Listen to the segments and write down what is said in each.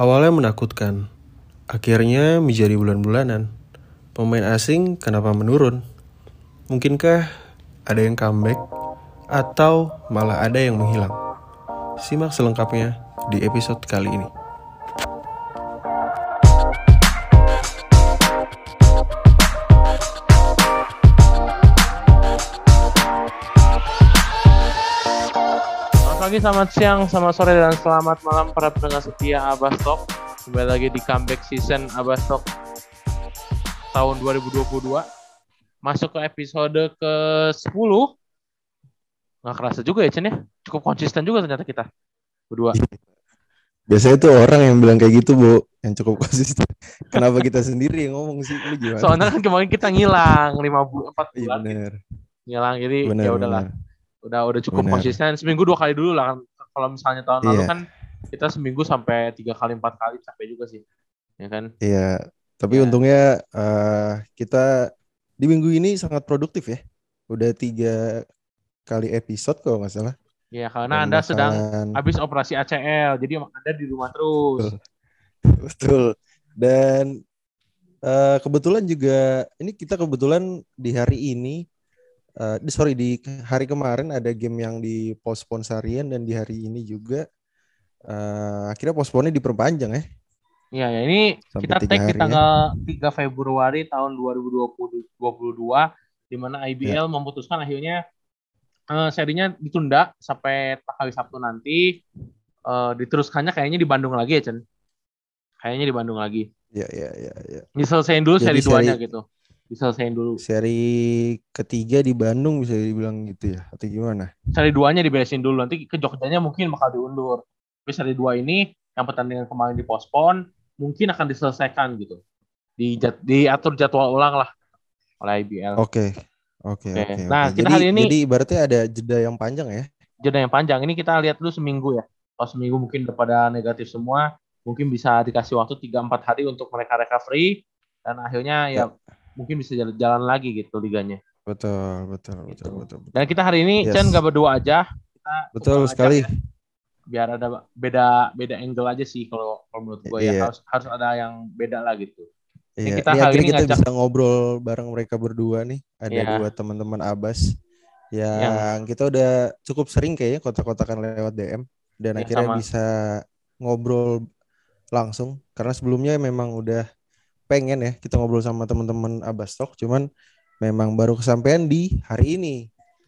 Awalnya menakutkan, akhirnya menjadi bulan-bulanan. Pemain asing kenapa menurun? Mungkinkah ada yang comeback atau malah ada yang menghilang? Simak selengkapnya di episode kali ini. Pagi, selamat siang, selamat sore, dan selamat malam para pendengar setia Abastok. Kembali lagi di comeback season Abastok tahun 2022. Masuk ke episode ke-10. Nggak kerasa juga ya, Chen ya? Cukup konsisten juga ternyata kita. Berdua. Biasanya tuh orang yang bilang kayak gitu, Bu, yang cukup konsisten. Kenapa kita sendiri yang ngomong sih? Lu gimana? Soalnya kan kemarin kita ngilang 5 bulan, 4 Iya bulan. bener. Ngilang, jadi ya udahlah. bener. Udah udah cukup Bener. konsisten. Seminggu dua kali dulu lah kan. Kalau misalnya tahun lalu Iya. kan kita seminggu sampai tiga kali empat kali capek juga sih. Ya kan? Iya, tapi Ya. untungnya eh, kita di minggu ini sangat produktif ya. Udah tiga kali episode kalau nggak salah. Ya karena Dan Anda sedang bakalan- habis operasi ACL, jadi Anda di rumah terus. Betul. Dan eh, kebetulan juga ini kita kebetulan di hari ini, eh, di- sorry di hari kemarin ada game yang di postpone seharian dan di hari ini juga eh, akhirnya postpone diperpanjang ya. Iya, ya ini Sampai kita tag di ya. tanggal 3 Februari tahun 2022 di mana IBL Ya. memutuskan akhirnya eh, serinya ditunda sampai hari Sabtu nanti. Eh, diteruskannya kayaknya di Bandung lagi ya, Chen. Kayaknya di Bandung lagi. Ya ya ya ya. Diselesain dulu Jadi seri duanya seri- gitu. Diselesain dulu. Seri ketiga di Bandung bisa dibilang gitu ya atau gimana? Seri duanya diberesin dulu. Nanti ke Jogjanya mungkin bakal diundur. Tapi seri dua ini yang pertandingan kemarin dipospon mungkin akan diselesaikan gitu. Di diatur jadwal ulang lah oleh IBL. Oke. Oke, Oke. Nah, oke. kita Jadi hari ini- jadi ibaratnya ada jeda yang panjang ya. Jeda yang panjang ini kita lihat dulu seminggu ya. Kalau seminggu mungkin udah pada negatif semua, mungkin bisa dikasih waktu 3-4 hari untuk mereka recovery dan akhirnya ya, mungkin bisa jalan, jalan lagi gitu liganya. Betul, betul, betul, Gitu. betul. betul. Dan kita hari ini Yes. Chen gak berdua aja. Kita Betul undang aja sekali. ya, biar ada beda beda angle aja sih kalau kalau menurut gue ya Iya. harus harus ada yang beda lah gitu. Iya, kita ini hari akhirnya ini kita ngajak- bisa ngobrol bareng mereka berdua nih. Ada Iya. dua teman-teman Abbas yang kita udah cukup sering kayaknya kotak-kotakan lewat DM dan Iya, akhirnya sama. bisa ngobrol langsung karena sebelumnya memang udah pengen ya kita ngobrol sama teman-teman Abbas Talk cuman memang baru kesampaian di hari ini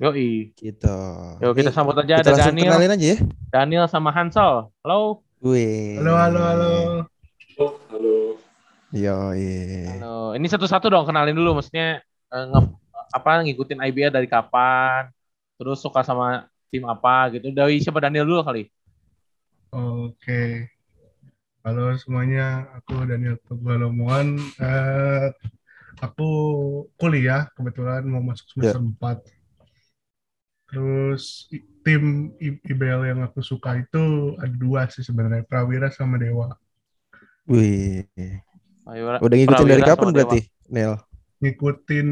Yoi. gitu. Yuk kita Ini sambut aja kita ada Daniel, kenalin aja ya. Daniel sama Hansel. Halo. Wih. Halo, halo, halo. Yo, Halo. Ini satu-satu dong kenalin dulu maksudnya eh, nge- apa ngikutin IBL dari kapan? Terus suka sama tim apa gitu. Dari siapa Daniel dulu kali? Oke. Halo semuanya, aku Daniel Teguh Lomuan. Eh, aku kuliah kebetulan mau masuk semester 4. Terus tim IBL yang aku suka itu ada dua sih sebenarnya, Prawira sama Dewa. Wih. Udah ngikutin dari Prawira kapan sama berarti, Nel? Ngikutin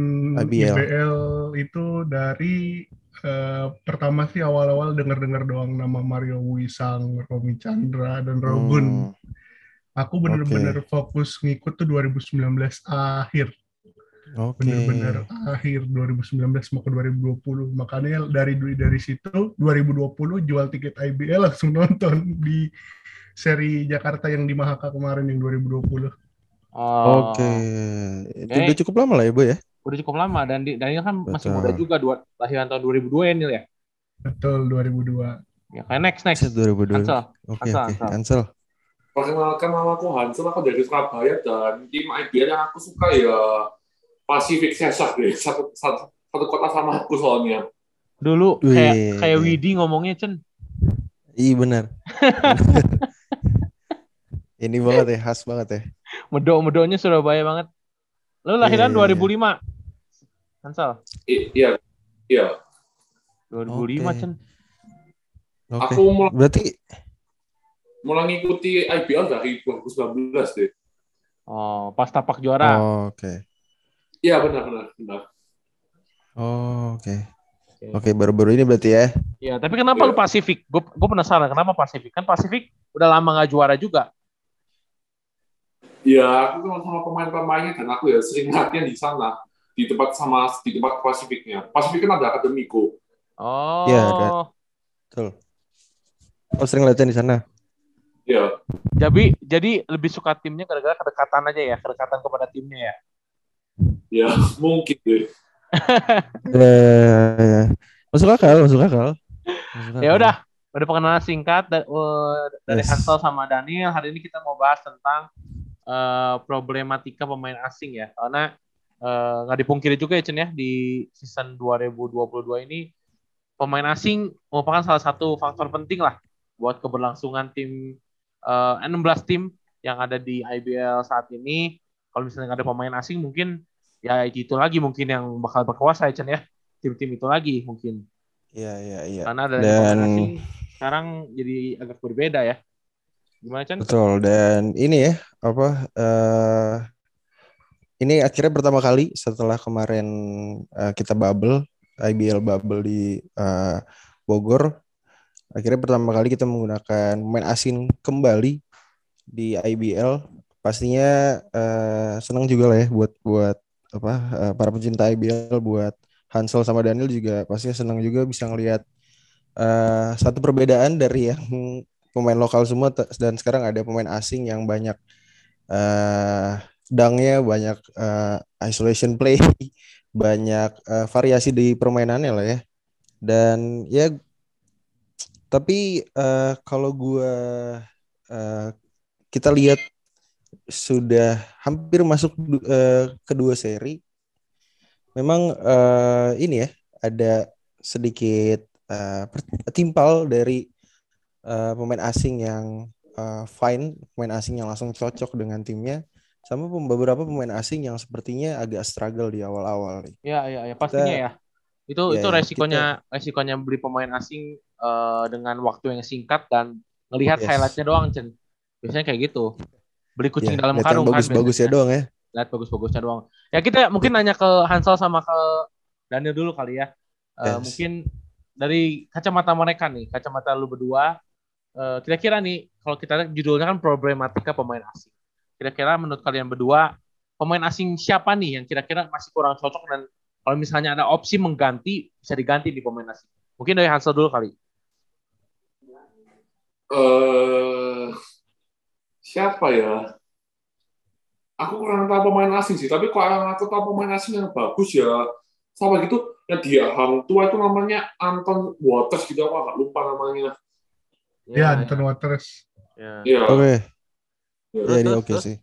IBL. IBL itu dari eh, pertama sih awal-awal dengar-dengar doang nama Mario Wisang, Romi Chandra, dan Rogun. Hmm, Aku bener-bener fokus ngikut tuh 2019 akhir, bener-bener akhir 2019 mau ke 2020. Makanya dari dari situ 2020 jual tiket IBL langsung nonton di seri Jakarta yang di Mahaka kemarin yang 2020. Oh, Oke. Itu Oke. udah cukup lama lah ya, Bu ya? Udah cukup lama dan di- Daniel kan masih Betul. muda juga dua lahiran tahun 2002 ya Nil ya. Betul 2002. Ya kayak next next. 2002. Hansel. Oke, Hansel, oke. Hansel. Hansel. Perkenalkan nama aku Hansel, aku dari Surabaya dan tim IBL yang aku suka ya Pacific Cesak deh, satu, satu, satu kota sama aku soalnya. Dulu kayak kayak Widi ngomongnya Chen. Iya benar. Ini banget ya, khas banget ya. Medo-medonya Surabaya banget. Lu lahiran Iya, iya, 2005. Hansel. Iya, iya. 2005 Oke. Chen. Oke. Aku mulai, Berarti mulai ngikuti IBL dari 2019 deh. Oh, pas tapak juara. oh, oke. Iya benar benar benar. Oh, oke. Oke, baru-baru ini berarti ya. Ya, tapi kenapa Iya. lu Pasifik? Gue gue penasaran kenapa Pasifik? Kan Pasifik udah lama nggak juara juga. Ya, aku kenal sama pemain-pemainnya dan aku ya sering latihan di sana di tempat sama di tempat Pasifiknya. Pasifik kan ada akademiko. Oh. Iya, ada. Betul. Oh sering latihan di sana. Ya, Jadi jadi lebih suka timnya gara-gara kedekatan aja ya, kedekatan kepada timnya ya. ya mungkin deh. Eh, masuk akal, masuk akal. Masuk akal. Ya udah, udah pengenalan singkat da- eh, dari Yes. Hansel sama Daniel. Hari ini kita mau bahas tentang eh, problematika pemain asing ya. Karena eh, nggak dipungkiri juga ya Chen ya di season 2022 ini pemain asing merupakan salah satu faktor penting lah buat keberlangsungan tim eh, 16 tim yang ada di IBL saat ini. Kalau misalnya nggak ada pemain asing mungkin ya itu lagi mungkin yang bakal berkuasa ya Chen ya. Tim-tim itu lagi mungkin. Iya, iya, iya. Karena dari Dan- pemain asing sekarang jadi agak berbeda ya. Gimana Chan? Betul dan ini ya apa eh ini akhirnya pertama kali setelah kemarin eh, kita bubble IBL bubble di eh, Bogor akhirnya pertama kali kita menggunakan pemain asing kembali di IBL pastinya eh, senang juga lah ya buat buat apa eh, para pencinta IBL buat Hansel sama Daniel juga pastinya senang juga bisa ngelihat eh, satu perbedaan dari yang pemain lokal semua dan sekarang ada pemain asing yang banyak eh dangnya banyak eh, isolation play banyak eh, variasi di permainannya lah ya. Dan ya tapi eh, kalau gua eh, kita lihat sudah hampir masuk eh, kedua seri memang eh, ini ya ada sedikit eh, per- timpal dari eh, pemain asing yang eh, fine, pemain asing yang langsung cocok dengan timnya, sama beberapa pemain asing yang sepertinya agak struggle di awal-awal. Ya, ya, ya pastinya ya. Itu Ya, itu ya, resikonya resikonya beli pemain asing eh, dengan waktu yang singkat dan ngelihat Yes. highlightnya doang Chen. Biasanya kayak gitu. Beli kucing Ya, dalam karung yang kan biasanya. doang ya. Lihat bagus-bagusnya doang. Ya kita mungkin nanya ke Hansel sama ke Daniel dulu kali ya. Eh, Yes. Mungkin dari kacamata mereka nih, kacamata lu berdua, eh, kira-kira nih kalau kita lihat judulnya kan problematika pemain asing. Kira-kira menurut kalian berdua pemain asing siapa nih yang kira-kira masih kurang cocok dan kalau misalnya ada opsi mengganti bisa diganti di pemain asing. Mungkin dari Hansel dulu kali. eh siapa ya? Aku kurang tahu pemain asing sih, tapi kalau yang aku tahu pemain asing yang bagus ya sama gitu yang dia hang tua itu namanya Anton Waters gitu aku agak lupa namanya. Ya, Anton Waters. ya. Iya. Oke, iya. ya dia terus, oke terus. sih.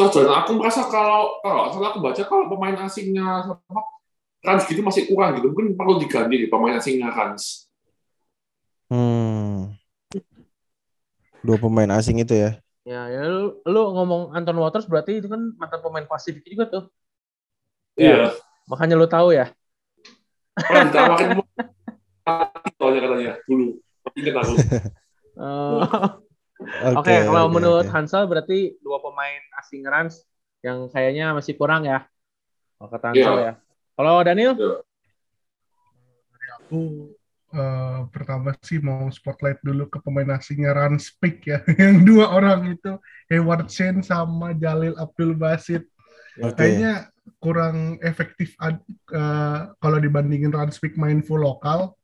Terus dan aku merasa kalau kalau salah aku baca kalau pemain asingnya sama Rans gitu masih kurang gitu, mungkin perlu diganti di pemain asingnya Rans. Hmm. Dua pemain asing itu ya. Ya, ya lu, lu ngomong Anton Waters berarti itu kan mantan pemain Pasifik juga tuh. Iya. Makanya lu tahu ya. Pernah ditawarin katanya dulu. Ingat aku. Eh, Oke, Oke, kalau oke, menurut oke. Hansel berarti dua pemain asing Rans yang kayaknya masih kurang ya. Kalau kata Iya. Hansel ya. Kalau Daniel? Aku eh, pertama sih mau spotlight dulu ke pemain asingnya Ranspik ya. Yang dua orang itu Hayward Shane sama Jalil Abdul Basit. Oke. Kayaknya kurang efektif ad- eh, kalau dibandingin Ranspik main full lokal.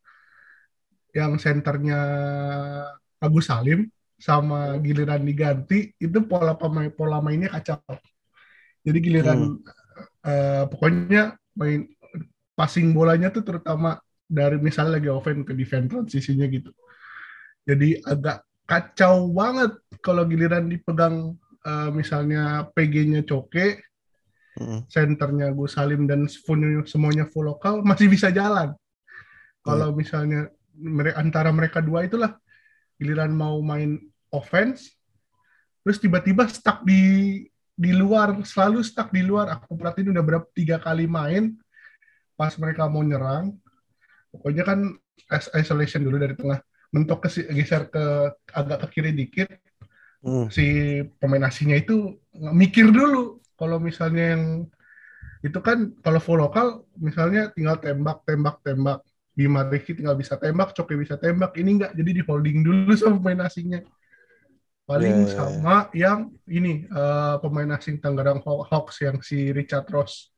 Yang senternya Agus Salim sama giliran diganti itu pola pemain pola mainnya kacau. Jadi giliran eh, pokoknya main passing bolanya tuh terutama dari misalnya lagi offense ke defense transisinya gitu. Jadi agak kacau banget kalau giliran dipegang eh, misalnya PG-nya Coke, Hmm. senternya Gus Salim dan semuanya, semuanya full lokal masih bisa jalan. Kalau misalnya mere- antara mereka dua itulah giliran mau main offense, terus tiba-tiba stuck di di luar, selalu stuck di luar. Aku perhatiin udah berapa tiga kali main pas mereka mau nyerang, pokoknya kan is- isolation dulu dari tengah, mentok ke geser ke agak ke kiri dikit, Hmm. si pemain asingnya itu mikir dulu kalau misalnya yang itu kan kalau full lokal misalnya tinggal tembak tembak tembak Bima Riki tinggal bisa tembak Coki bisa tembak. Ini enggak jadi di holding dulu sama pemain asingnya. Paling Yeah, yeah, sama yang ini uh, pemain asing Tangerang Haw- Hawks yang si Richard Ross.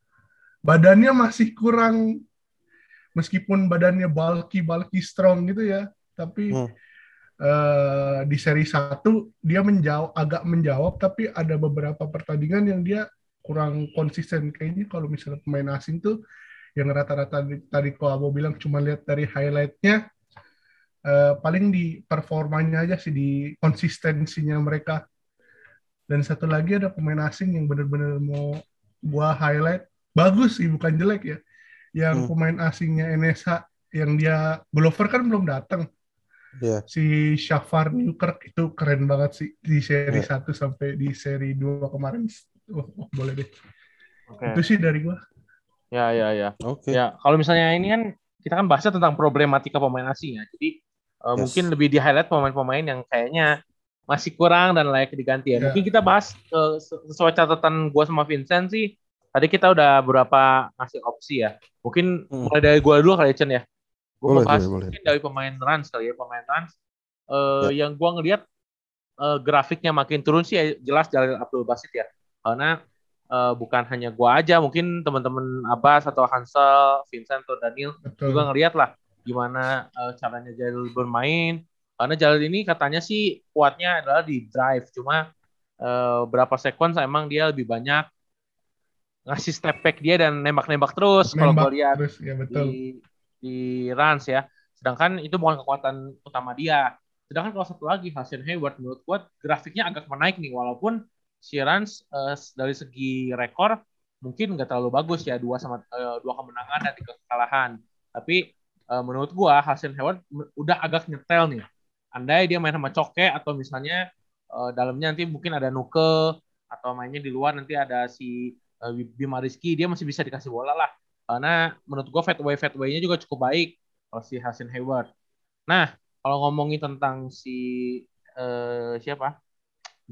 Badannya masih kurang meskipun badannya bulky bulky strong gitu ya, tapi Hmm. uh, di seri 1 dia menjawab agak menjawab tapi ada beberapa pertandingan yang dia kurang konsisten. Kayaknya kalau misalnya pemain asing tuh yang rata-rata di- tadi kok Abo bilang cuma lihat dari highlightnya eh, paling di performanya aja sih di konsistensinya mereka dan satu lagi ada pemain asing yang benar-benar mau gua highlight bagus sih bukan jelek ya yang Hmm. pemain asingnya NSH yang dia Glover kan belum datang Iya. si Shafar Newkirk itu keren banget sih di seri Ya. 1 sampai di seri 2 kemarin Wah, wah, boleh deh Oke. itu sih dari gua Ya, ya, ya. Oke. Ya, kalau misalnya ini kan kita kan bahasnya tentang problematika pemain asing ya. Jadi eh, Yes. mungkin lebih di highlight pemain-pemain yang kayaknya masih kurang dan layak diganti ya. Ya. Mungkin kita bahas eh, sesuai catatan gua sama Vincent sih. Tadi kita udah berapa ngasih opsi ya. Mungkin Hmm. mulai dari gua dulu kali ya, Chen ya. Gua Boleh, mau bahas boleh, boleh. mungkin dari pemain Rans kali ya, pemain Rans. Eh, yang gua ngelihat eh, grafiknya makin turun sih ya, jelas Jalil Abdul Basit ya. Karena eh, bukan hanya gua aja, mungkin teman-teman Abbas atau Hansel, Vincent atau Daniel betul juga ngeliat lah gimana eh, caranya Jalil bermain. Karena Jalil ini katanya sih kuatnya adalah di drive, cuma eh, berapa sequence emang dia lebih banyak ngasih step back dia dan nembak-nembak terus kalau gue lihat terus ya betul di di runs ya. Sedangkan itu bukan kekuatan utama dia. Sedangkan kalau satu lagi Hasan Hayward menurut gue grafiknya agak menaik nih walaupun si Rans eh, dari segi rekor mungkin nggak terlalu bagus ya dua sama eh, dua kemenangan dan tiga kekalahan. Tapi eh, menurut gua Hasan m- udah agak nyetel nih. Andai dia main sama Coke atau misalnya eh, dalamnya nanti mungkin ada Nuke atau mainnya di luar nanti ada si eh, Bima Rizky dia masih bisa dikasih bola lah. Karena menurut gua fadeaway fadeaway-nya juga cukup baik kalau si Hasan Hayward. Nah, kalau ngomongin tentang si eh, siapa?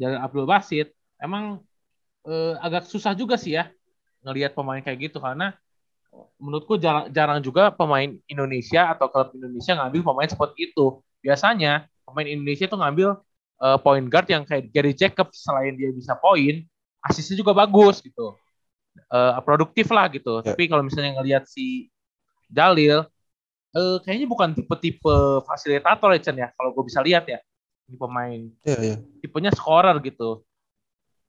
Jalil Abdul Basit, emang eh, agak susah juga sih ya ngelihat pemain kayak gitu karena menurutku jarang, jarang juga pemain Indonesia atau klub Indonesia ngambil pemain seperti itu. Biasanya pemain Indonesia tuh ngambil eh, point guard yang kayak Gary Jacobs selain dia bisa poin, asisnya juga bagus gitu. Eh, produktif lah gitu. Ya. Tapi kalau misalnya ngelihat si Jalil eh, kayaknya bukan tipe-tipe fasilitator ya Chen ya kalau gue bisa lihat ya. Ini pemain Iya, iya. tipenya scorer gitu.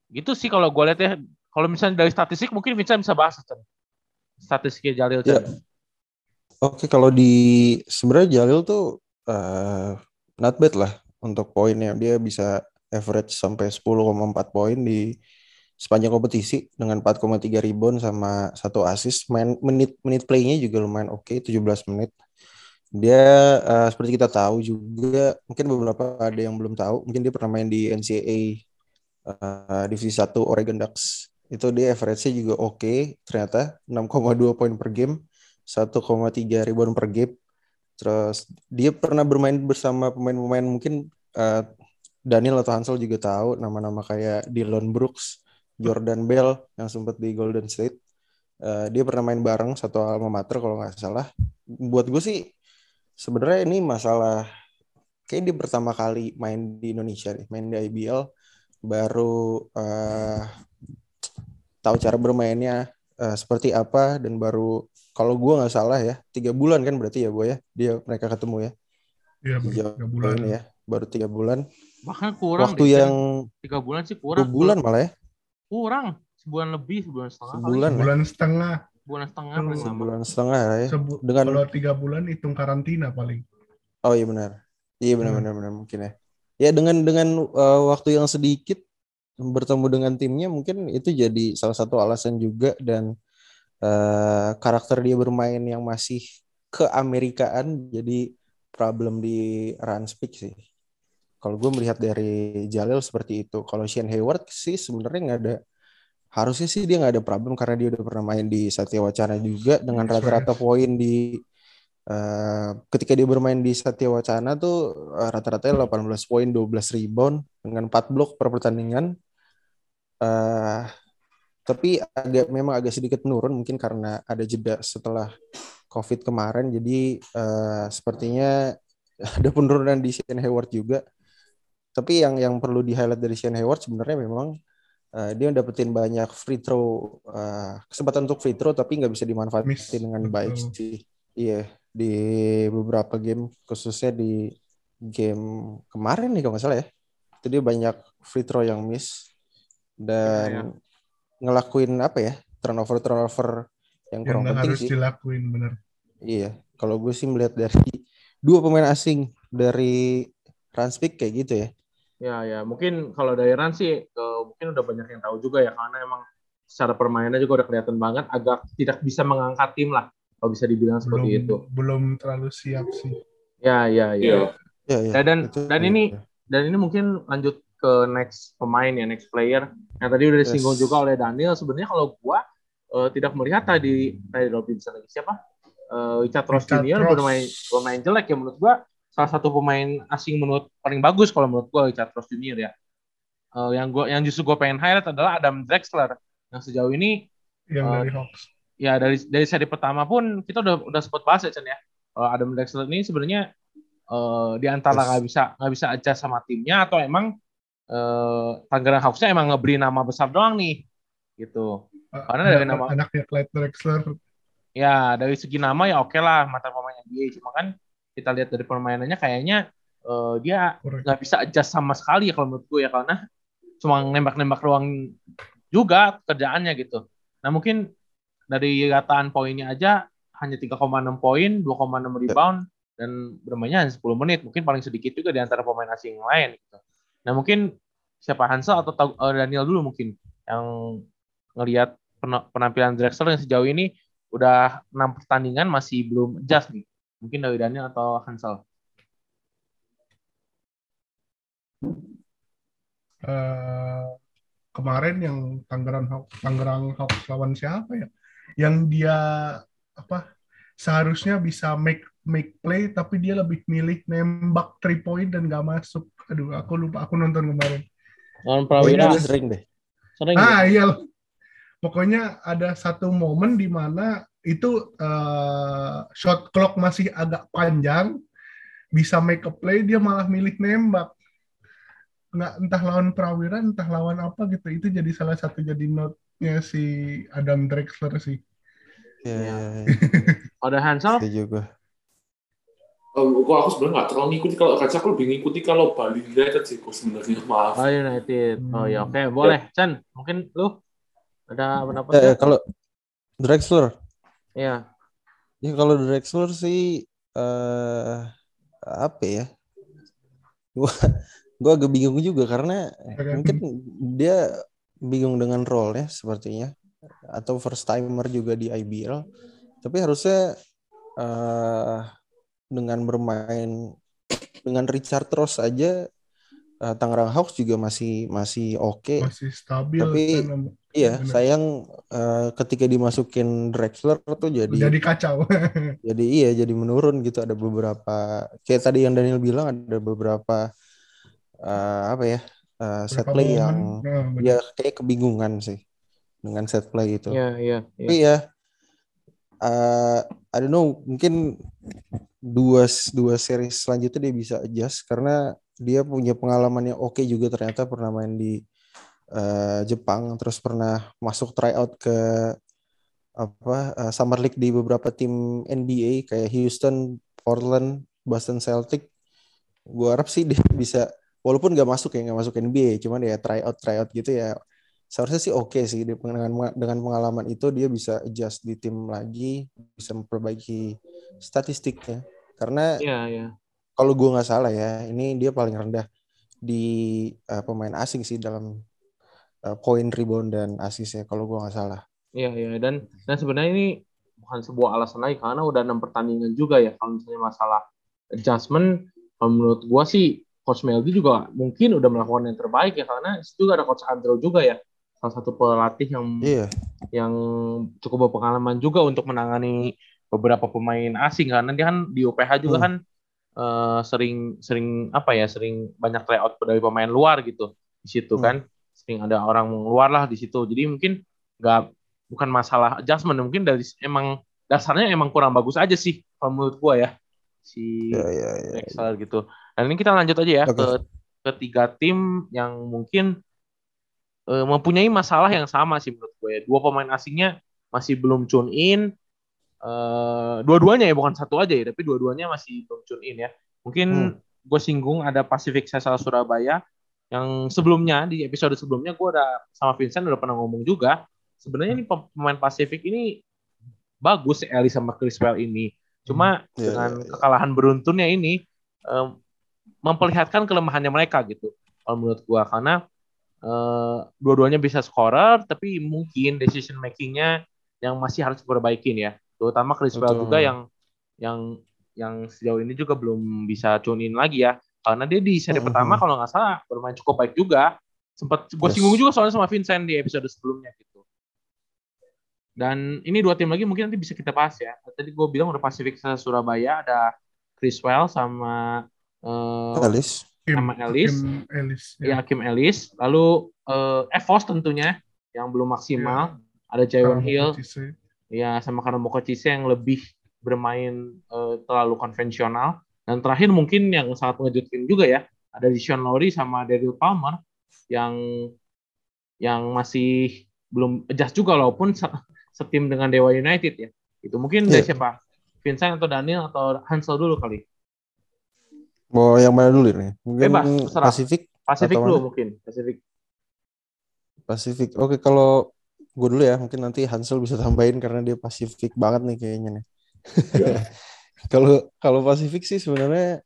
Gitu sih kalau gue lihat ya. Kalau misalnya dari statistik mungkin Vincent bisa bahas Chen. Statistiknya Jalil Chen. Ya. Oke, kalau di sebenarnya Jalil tuh eh, not bad lah untuk poinnya. Dia bisa average sampai 10,4 poin di sepanjang kompetisi dengan 4,3 rebound sama satu assist. Main menit menit playnya juga lumayan oke, 17 menit. Dia eh, seperti kita tahu juga, mungkin beberapa ada yang belum tahu, mungkin dia pernah main di NCAA eh, Divisi 1 Oregon Ducks. Itu dia average-nya juga oke, ternyata 6,2 poin per game. 1,3 rebound per game. Terus dia pernah bermain bersama pemain-pemain mungkin eh, Daniel atau Hansel juga tahu nama-nama kayak Dylan Brooks, Jordan Bell yang sempat di Golden State. Eh, dia pernah main bareng satu alma mater kalau nggak salah. Buat gue sih sebenarnya ini masalah kayak dia pertama kali main di Indonesia nih, main di IBL baru eh, tahu cara bermainnya eh, seperti apa dan baru kalau gue nggak salah ya tiga bulan kan berarti ya gue ya dia mereka ketemu ya Iya, baru tiga bulan. ya baru tiga bulan Bahkan kurang waktu deh, yang tiga bulan sih dua kurang. bulan malah ya Kurang. Sebulan lebih, sebulan setengah. kali. sebulan ya. Bulan setengah. Sebulan setengah paling lama. sebulan setengah ya Sebu- Dengan- Kalau tiga bulan hitung karantina paling. oh iya benar iya benar Hmm. benar benar mungkin ya ya dengan dengan uh, waktu yang sedikit bertemu dengan timnya mungkin itu jadi salah satu alasan juga dan uh, karakter dia bermain yang masih keamerikaan jadi problem di run speak sih. Kalau gue melihat dari Jalil seperti itu. Kalau Shane Hayward sih sebenarnya nggak ada harusnya sih dia nggak ada problem karena dia udah pernah main di Satya Wacana juga dengan Yes, rata-rata poin di eh, ketika dia bermain di Satya Wacana tuh eh, rata-ratanya 18 poin 12 rebound dengan 4 blok per pertandingan eh tapi agak memang agak sedikit menurun mungkin karena ada jeda setelah COVID kemarin jadi eh, sepertinya ada penurunan di Shane Hayward juga tapi yang yang perlu di highlight dari Shane Hayward sebenarnya memang uh, dia dapetin banyak free throw uh, kesempatan untuk free throw tapi nggak bisa dimanfaatkan Miss. dengan baik sih. Iya di beberapa game khususnya di game kemarin nih kalau nggak salah ya. Itu dia banyak free throw yang miss dan Iya, ngelakuin apa ya turnover turnover yang yang kurang penting harus sih. dilakuin bener Iya, kalau gue sih melihat dari dua pemain asing dari Ranspik kayak gitu ya. Ya, ya. Mungkin kalau dari Ran sih, eh, mungkin udah banyak yang tahu juga ya, karena emang secara permainannya juga udah kelihatan banget, agak tidak bisa mengangkat tim lah, kalau bisa dibilang belum seperti itu. belum terlalu siap sih Ya, ya, Iya. ya. Iya, iya. Ya, dan Itu dan iya. ini dan ini mungkin lanjut ke next pemain ya, next player. Yang tadi udah disinggung Yes. juga oleh Daniel. Sebenarnya kalau gua eh, tidak melihat tadi tadi Robinson lagi siapa? Eh, Richard Ross Richard Junior Ross. bermain bermain jelek ya menurut gua. Salah satu pemain asing menurut paling bagus kalau menurut gua Richard Ross Junior ya. Eh, yang gua yang justru gua pengen highlight adalah Adam Drexler yang sejauh ini yang Oh. dari Hawks ya dari dari seri pertama pun kita udah udah sempat bahas ya Chen ya. Kalau Adam Drexler ini sebenarnya eh, di antara Yes. nggak bisa nggak bisa adjust sama timnya atau emang eh, Tangerang Hawks-nya emang ngeberi nama besar doang nih gitu. Karena dari Anak- nama- anaknya Clyde Drexler Ya dari segi nama ya oke lah mata pemain NBA cuma kan kita lihat dari permainannya kayaknya eh, dia nggak bisa adjust sama sekali ya kalau menurut gue ya karena cuma nembak-nembak ruang juga kerjaannya gitu. Nah mungkin dari rataan poinnya aja hanya 3,6 poin, 2,6 rebound dan bermainnya hanya 10 menit. Mungkin paling sedikit juga di antara pemain asing yang lain gitu. Nah mungkin siapa Hansel atau Tau- eh, Daniel dulu mungkin yang ngelihat pena- penampilan Drexler yang sejauh ini udah enam pertandingan masih belum adjust nih. Mungkin dari Daniel atau Hansel. eh, kemarin yang Tangerang Hawks, Tangerang Hawks lawan siapa ya? Yang dia apa? Seharusnya bisa make make play tapi dia lebih milih nembak three point dan gak masuk. Aduh, aku lupa aku nonton kemarin. Lawan Prawira dia sering deh. sering Ah ya? iya, pokoknya ada satu momen di mana itu eh, shot clock masih agak panjang, bisa make a play dia malah milih nembak. Nggak entah lawan Prawira, entah lawan apa gitu. Itu jadi salah satu jadi note-nya si Adam Drexler sih. Iya, Iya. iya, iya. Ada Hansel? Setuju gue. Um, gua aku sebenarnya nggak terlalu ngikuti kalau kaca aku lebih ngikuti kalau Bali United sih gua sebenarnya maaf. Oh United. Oh ya oke boleh. Chan mungkin lu ada pendapat Eh, nggak? kalau Drexler, Iya. ya kalau Drexler sih eh apa ya? Gua gua agak bingung juga karena mungkin dia bingung dengan role-nya sepertinya atau first timer juga di IBL. Tapi harusnya eh dengan bermain dengan Richard Ross aja eh, Tangerang Hawks juga masih masih oke. Masih stabil. Tapi- kan, Iya, bener. sayang eh, ketika dimasukin Drexler tuh jadi jadi kacau. jadi iya jadi menurun gitu ada beberapa kayak tadi yang Daniel bilang ada beberapa eh, apa ya eh, set play momen, yang nah, ya kayak kebingungan sih dengan set play itu. Iya iya. iya. Tapi ya eh, I don't know mungkin dua dua series selanjutnya dia bisa adjust karena dia punya pengalaman yang oke juga ternyata pernah main di eh, Jepang terus pernah masuk tryout ke apa eh, Summer League di beberapa tim NBA kayak Houston, Portland, Boston Celtic. Gua harap sih dia bisa walaupun nggak masuk ya nggak masuk NBA, cuman ya tryout tryout gitu ya. Seharusnya sih oke sih dia dengan dengan pengalaman itu dia bisa adjust di tim lagi bisa memperbaiki statistiknya. Karena Iya iya. kalau gua nggak salah ya ini dia paling rendah di uh, pemain asing sih dalam uh, poin rebound dan assist ya kalau gua nggak salah. Iya iya. Dan dan sebenarnya ini bukan sebuah alasan lagi karena udah enam pertandingan juga ya kalau misalnya masalah adjustment menurut gua sih coach Meldi juga mungkin udah melakukan yang terbaik ya karena itu juga ada coach Andrew juga ya. Salah satu pelatih yang iya. yang cukup berpengalaman juga untuk menangani beberapa pemain asing karena dia kan di UPH juga Hmm. kan eh, sering sering apa ya sering banyak tryout dari pemain luar gitu di situ Hmm. kan. Sering ada orang luar lah di situ. Jadi mungkin nggak bukan masalah adjustment mungkin dari emang dasarnya emang kurang bagus aja sih kalau menurut gua ya si iya iya iya Drexler gitu dan ini kita lanjut aja ya Oke. ke ketiga tim yang mungkin uh, mempunyai masalah yang sama sih menurut gue. Ya. Dua pemain asingnya masih belum tune in. Uh, dua-duanya ya bukan satu aja ya, tapi dua-duanya masih belum tune in ya. Mungkin hmm. gue singgung ada Pacific Sesal Surabaya yang sebelumnya di episode sebelumnya gue udah sama Vincent udah pernah ngomong juga. Sebenarnya ini pemain Pacific ini bagus Eli sama Chris Well ini. Cuma hmm. yeah, dengan yeah, yeah. kekalahan beruntunnya ini um, memperlihatkan kelemahannya mereka gitu. Kalau menurut gue karena uh, dua-duanya bisa scorer tapi mungkin decision makingnya yang masih harus diperbaikin ya. Terutama Chris Well juga yang yang yang sejauh ini juga belum bisa tune in lagi ya. Karena dia di seri pertama kalau nggak salah bermain cukup baik juga. Sempat gue yes. singgung juga soalnya sama Vincent di episode sebelumnya gitu. Dan ini dua tim lagi mungkin nanti bisa kita bahas ya. Tadi gue bilang udah Pacific Surabaya ada Chris Well sama uh, Alice Kim, sama Ellis. Kim Ellis. Ya. ya, Kim Ellis. Lalu uh, Evos tentunya yang belum maksimal. Ya. Ada Jaiwan Hill. Ya, sama karena Moko Cise yang lebih bermain uh, terlalu konvensional. Dan terakhir mungkin yang sangat mengejutkan juga ya, ada Sean Lowry sama Daryl Palmer yang yang masih belum adjust juga walaupun setim dengan Dewa United ya. Itu mungkin yeah. dari siapa? Vincent atau Daniel atau Hansel dulu kali. Mau yang mana dulu nih? Mungkin Bebas, Pasifik? Pasifik dulu mungkin. Pasifik. Pasifik. Oke, kalau gue dulu ya, mungkin nanti Hansel bisa tambahin karena dia Pasifik banget nih kayaknya nih. Kalau kalau Pasifik sih sebenarnya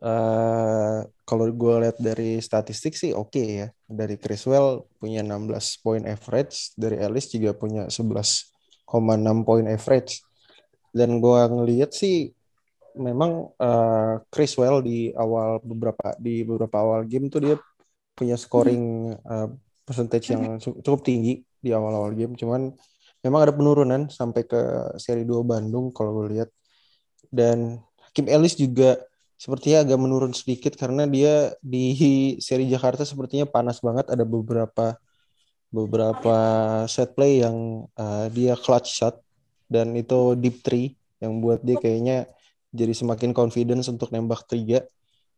uh, kalau gue lihat dari statistik sih oke okay ya. Dari Criswell punya 16 poin average, dari Ellis juga punya 11,6 poin average. Dan gue ngelihat sih memang uh, Well di awal beberapa di beberapa awal game tuh dia punya scoring uh, percentage yang cukup tinggi di awal-awal game. Cuman memang ada penurunan sampai ke seri 2 Bandung kalau gue lihat. Dan Hakim Ellis juga sepertinya agak menurun sedikit karena dia di seri Jakarta sepertinya panas banget. Ada beberapa beberapa set play yang uh, dia clutch shot dan itu deep three yang buat dia kayaknya jadi semakin confidence untuk nembak tiga.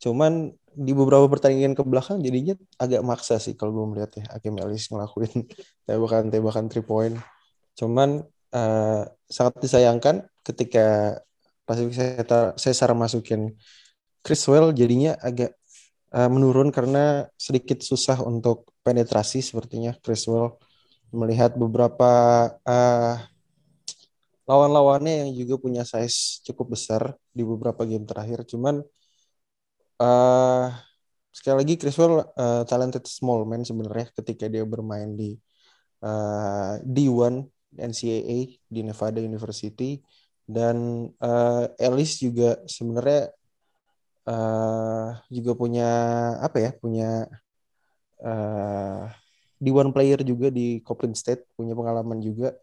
Cuman di beberapa pertandingan ke belakang jadinya agak maksa sih kalau gue melihat ya Hakim Ellis ngelakuin tembakan-tembakan three point. Cuman uh, sangat disayangkan ketika Pacific Cesar masukin Well jadinya agak uh, menurun karena sedikit susah untuk penetrasi sepertinya Well melihat beberapa uh, lawan-lawannya yang juga punya size cukup besar di beberapa game terakhir. Cuman uh, sekali lagi Criswell uh, talented small man sebenarnya ketika dia bermain di uh, D1 NCAA di Nevada University dan uh, Ellis juga sebenarnya uh, juga punya apa ya punya uh, D1 player juga di Copeland State punya pengalaman juga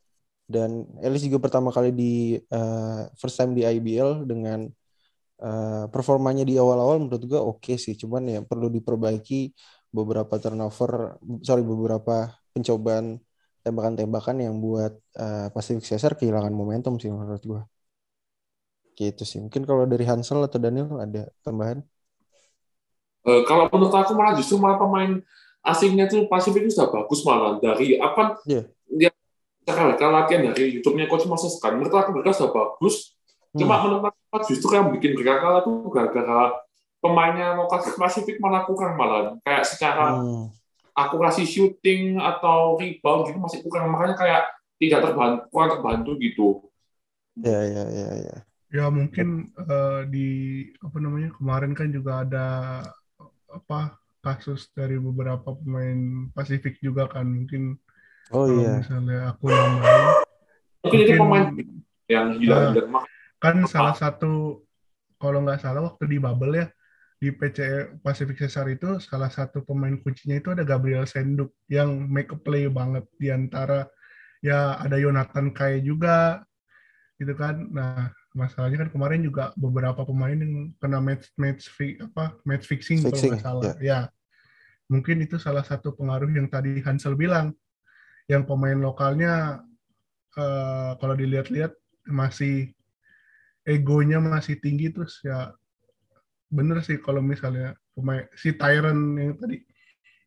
dan Ellis juga pertama kali di uh, first time di IBL dengan uh, performanya di awal-awal menurut gue oke okay sih. Cuman ya perlu diperbaiki beberapa turnover sorry beberapa pencobaan tembakan-tembakan yang buat uh, Pacific Caesar kehilangan momentum sih menurut gue gitu sih. Mungkin kalau dari Hansel atau Daniel ada tambahan? Uh, kalau menurut aku malah justru malah pemain asingnya tuh Pacific itu sudah bagus malah. Dari apa yeah. Dia kalau latihan dari YouTube-nya Coach Moses kan, menurut aku mereka sudah bagus. Cuma hmm. menurut aku justru yang bikin mereka kalah itu gara-gara pemainnya lokal Pasifik malah kurang malah. Kayak secara hmm. akurasi shooting atau rebound gitu masih kurang. Makanya kayak tidak terbantu, kurang terbantu gitu. Ya, ya, ya, ya. Ya mungkin uh, di apa namanya kemarin kan juga ada apa kasus dari beberapa pemain Pasifik juga kan mungkin Oh kalau iya. Misalnya aku nambahin. Mungkin itu pemain yang hilang nah, Kan salah satu kalau nggak salah waktu di bubble ya di PC Pacific Cesar itu salah satu pemain kuncinya itu ada Gabriel Senduk yang make a play banget di antara ya ada Yonathan Kai juga gitu kan. Nah, masalahnya kan kemarin juga beberapa pemain yang kena match match fi, apa match fixing, fixing kalau nggak salah. Yeah. Ya. Mungkin itu salah satu pengaruh yang tadi Hansel bilang yang pemain lokalnya uh, kalau dilihat-lihat masih egonya masih tinggi terus ya bener sih kalau misalnya pemain si Tyron yang tadi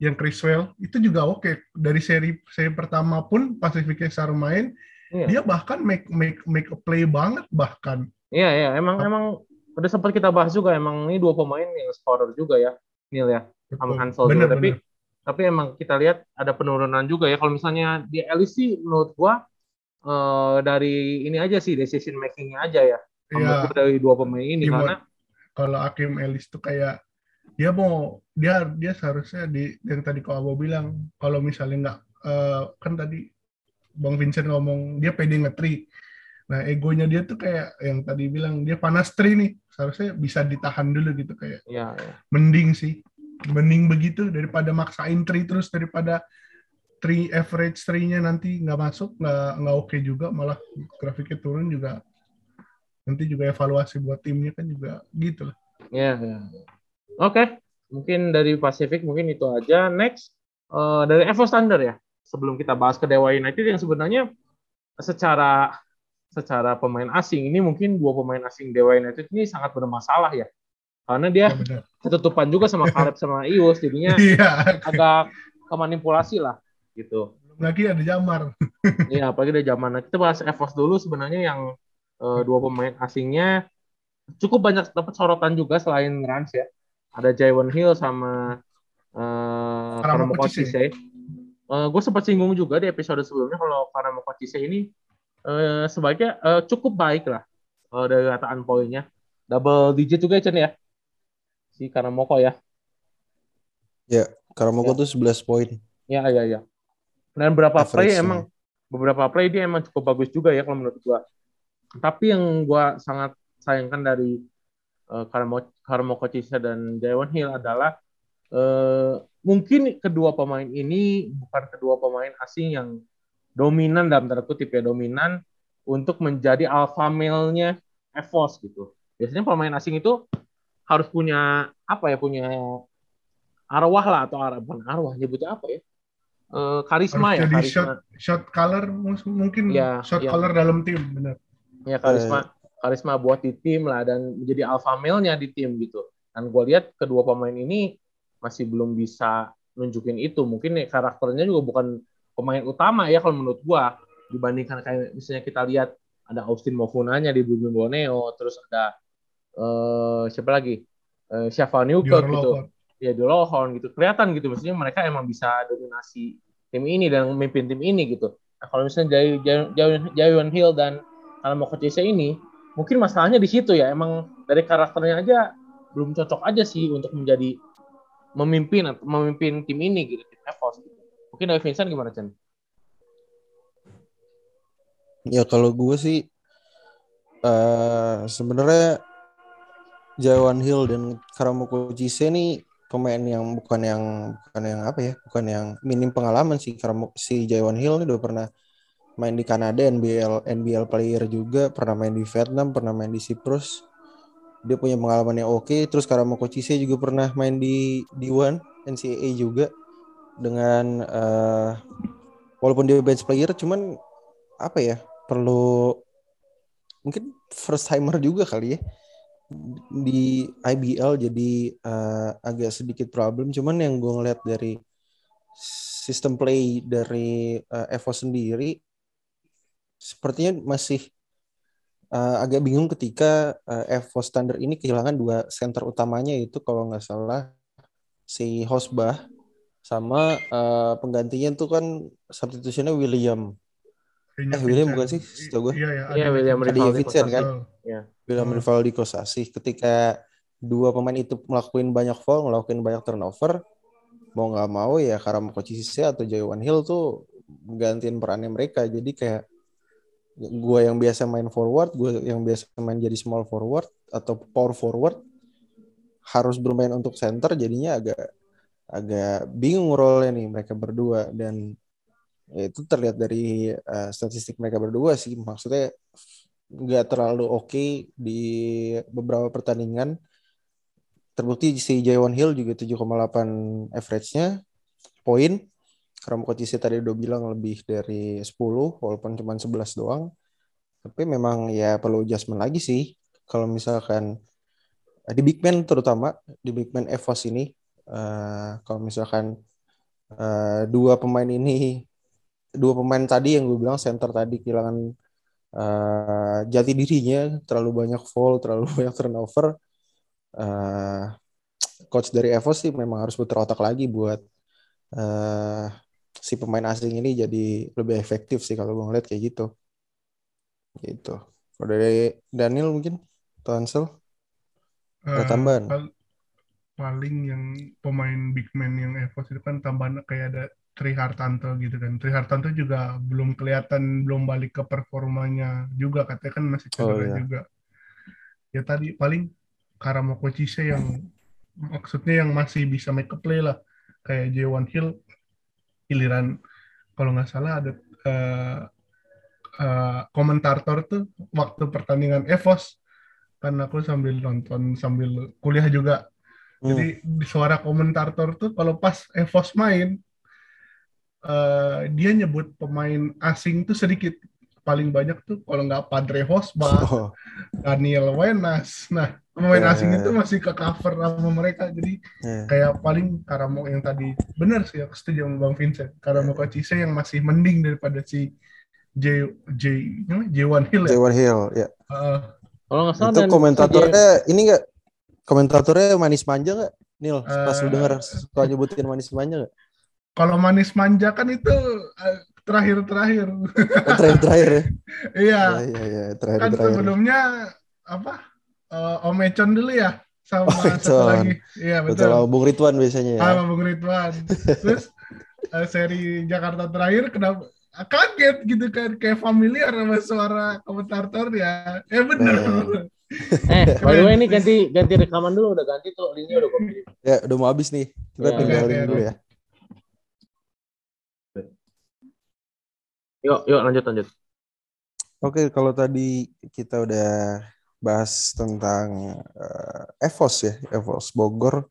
yang Chriswell itu juga oke dari seri seri pertama pun Pacific Star main Iya. dia bahkan make make make a play banget bahkan Iya, iya, emang emang udah sempat kita bahas juga emang ini dua pemain yang scorer juga ya, Neil ya, sama Hansel bener, juga. Bener. tapi emang kita lihat ada penurunan juga ya. Kalau misalnya di sih menurut gua eh, dari ini aja sih decision makingnya aja ya. Gua dari dua pemain ini Gimana? karena kalau Akim Ellis tuh kayak dia mau dia dia seharusnya di yang tadi kau Abo bilang kalau misalnya nggak eh, kan tadi Bang Vincent ngomong dia pede ngetri. Nah egonya dia tuh kayak yang tadi bilang dia panas tri nih seharusnya bisa ditahan dulu gitu kayak ya, ya. mending sih mending begitu daripada maksain tri terus daripada tri average tri-nya nanti nggak masuk nggak nggak oke juga malah grafiknya turun juga nanti juga evaluasi buat timnya kan juga gitu lah. Ya, ya. Oke, mungkin dari Pacific mungkin itu aja. Next eh, dari Evo Standard ya. Sebelum kita bahas ke Dewa United yang sebenarnya secara secara pemain asing ini mungkin dua pemain asing Dewa United ini sangat bermasalah ya. Karena dia Ya, ketutupan juga sama Caleb sama Ius jadinya Iya, agak kemanipulasi lah gitu. belum lagi ada Jamar. Iya, apalagi dari zaman kita bahas Evos dulu sebenarnya yang eh, dua pemain asingnya cukup banyak dapat sorotan juga selain Rans ya. Ada Jaiwan Hill sama eh Karamoko Karamoko Chise. Chise. Eh, gue sempat singgung juga di episode sebelumnya kalau Karamoko Chise ini eh, sebaiknya eh, cukup baik lah eh, dari rataan poinnya. Double digit juga ya Chen ya. Si Karamoko ya. Karamoko Ya. tuh 11 poin. Ya, ya, ya. Dan beberapa play emang beberapa play dia emang cukup bagus juga ya kalau menurut gua. Tapi yang gua sangat sayangkan dari uh, Karamo Karamo Kochisa dan Jaiwan Hill adalah eh, mungkin kedua pemain ini bukan kedua pemain asing yang dominan dalam tanda kutip ya dominan untuk menjadi alpha male-nya Evos gitu. Biasanya pemain asing itu harus punya apa ya punya arwah lah atau arwah bukan arwah nyebutnya apa ya? Eh, karisma ya Harus jadi karisma. shot shot color mungkin Iya, shot iya. color dalam tim benar. ya karisma karisma buat di tim lah dan menjadi alpha male-nya di tim gitu. Dan gue lihat kedua pemain ini masih belum bisa nunjukin itu. Mungkin ya, karakternya juga bukan pemain utama ya kalau menurut gua. Dibandingkan kayak misalnya kita lihat ada Austin Mofunanya di Blue Borneo terus ada eh siapa lagi eh Shafa Newkirk Dior gitu Lockhart. ya Lohon gitu kelihatan gitu maksudnya mereka emang bisa dominasi tim ini dan memimpin tim ini gitu nah, kalau misalnya Jay, Jay, Jay- Jaywan Hill dan Alamoko Chase ini mungkin masalahnya di situ ya emang dari karakternya aja belum cocok aja sih untuk menjadi memimpin atau memimpin tim ini gitu tim Evos gitu. mungkin dari Vincent gimana Chen? Ya kalau gue sih eh sebenarnya Jawan Hill dan Karamoko Chise nih pemain yang bukan yang bukan yang apa ya bukan yang minim pengalaman sih. Karamo, si Jawan Hill ini udah pernah main di Kanada NBL NBL player juga pernah main di Vietnam pernah main di Cyprus. Dia punya pengalaman yang oke. Terus Karamoko Chise juga pernah main di D1 NCAA juga dengan eh walaupun dia bench player cuman apa ya perlu mungkin first timer juga kali ya di IBL jadi eh, agak sedikit problem. Cuman yang gue ngeliat dari sistem play dari eh, Evo sendiri sepertinya masih eh, agak bingung ketika eh, Evo standar ini kehilangan dua center utamanya itu kalau nggak salah si Hosbah sama eh, penggantinya itu kan substitutionnya Kayaknya William Eh, Vincent. William bukan sih? Setahu gua. Iya, iya. Iya, ada William. Rivaldi Vincent kan? Betul. William Hmm. Rivaldi Kosasih ketika dua pemain itu melakukan banyak foul, melakukan banyak turnover, mau nggak mau ya Karamoko Cisse atau Jaywan Hill tuh gantiin perannya mereka. Jadi kayak gue yang biasa main forward, gue yang biasa main jadi small forward atau power forward harus bermain untuk center jadinya agak agak bingung role nih mereka berdua dan ya itu terlihat dari uh, statistik mereka berdua sih. Maksudnya nggak terlalu oke di beberapa pertandingan. Terbukti si Jaywan Hill juga 7,8 average-nya poin. Karena Kotisi tadi udah bilang lebih dari 10 walaupun cuma 11 doang. Tapi memang ya perlu adjustment lagi sih. Kalau misalkan di big man terutama di big man Evos ini uh, kalau misalkan uh, dua pemain ini dua pemain tadi yang gue bilang center tadi kehilangan uh, jati dirinya terlalu banyak foul terlalu banyak turnover uh, coach dari Evos sih memang harus putar otak lagi buat uh, si pemain asing ini jadi lebih efektif sih kalau gue ngeliat kayak gitu. Gitu. Kalau dari Daniel mungkin Tansel ada Eh, tambahan? pal- paling yang pemain big man yang Evos itu kan tambahan kayak ada Tri Hartanto gitu kan. Tri Hartanto juga belum kelihatan belum balik ke performanya juga katanya kan masih Oh, cedera iya. juga. Ya tadi paling Karamoko Chise yang maksudnya yang masih bisa make a play lah kayak J1 Hill giliran kalau nggak salah ada eh, eh, komentator tuh waktu pertandingan Evos kan aku sambil nonton sambil kuliah juga Hmm. jadi di suara komentator tuh kalau pas Evos main eh, dia nyebut pemain asing tuh sedikit paling banyak tuh kalau nggak Padre Hosba, Oh, Daniel Wenas. Nah, pemain Ya, asing ya, itu ya. masih ke cover sama mereka. Jadi ya. kayak paling Karamo yang tadi benar sih aku setuju sama Bang Vincent. Karamo Ya. Kocise yang masih mending daripada si J J namanya? J1 Hill ya. J1 Hill, ya. Kalau nggak salah Itu dan komentatornya ini enggak komentatornya manis manja nggak? Nil, pas lu Eh, denger suka nyebutin manis manja nggak? Kalau manis manja kan itu eh, terakhir-terakhir. Oh, terakhir-terakhir ya? Iya. Iya, iya, iya, kan terakhir-terakhir. sebelumnya apa eh, Om Econ dulu ya sama Om satu lagi iya Betul, betul sama Bung Ridwan biasanya ya. sama Bung Ridwan terus eh, seri Jakarta terakhir kenapa kaget gitu kan kayak familiar sama suara komentator ya eh bener Nah. Eh, by the way ini ganti ganti rekaman dulu udah ganti tuh linknya udah gue pilih. Ya, udah mau habis nih. Kita Ya, tinggalin oke, dulu oke. ya. Yuk, yuk lanjut lanjut. Oke, kalau tadi kita udah bahas tentang eh, Evos ya, Evos Bogor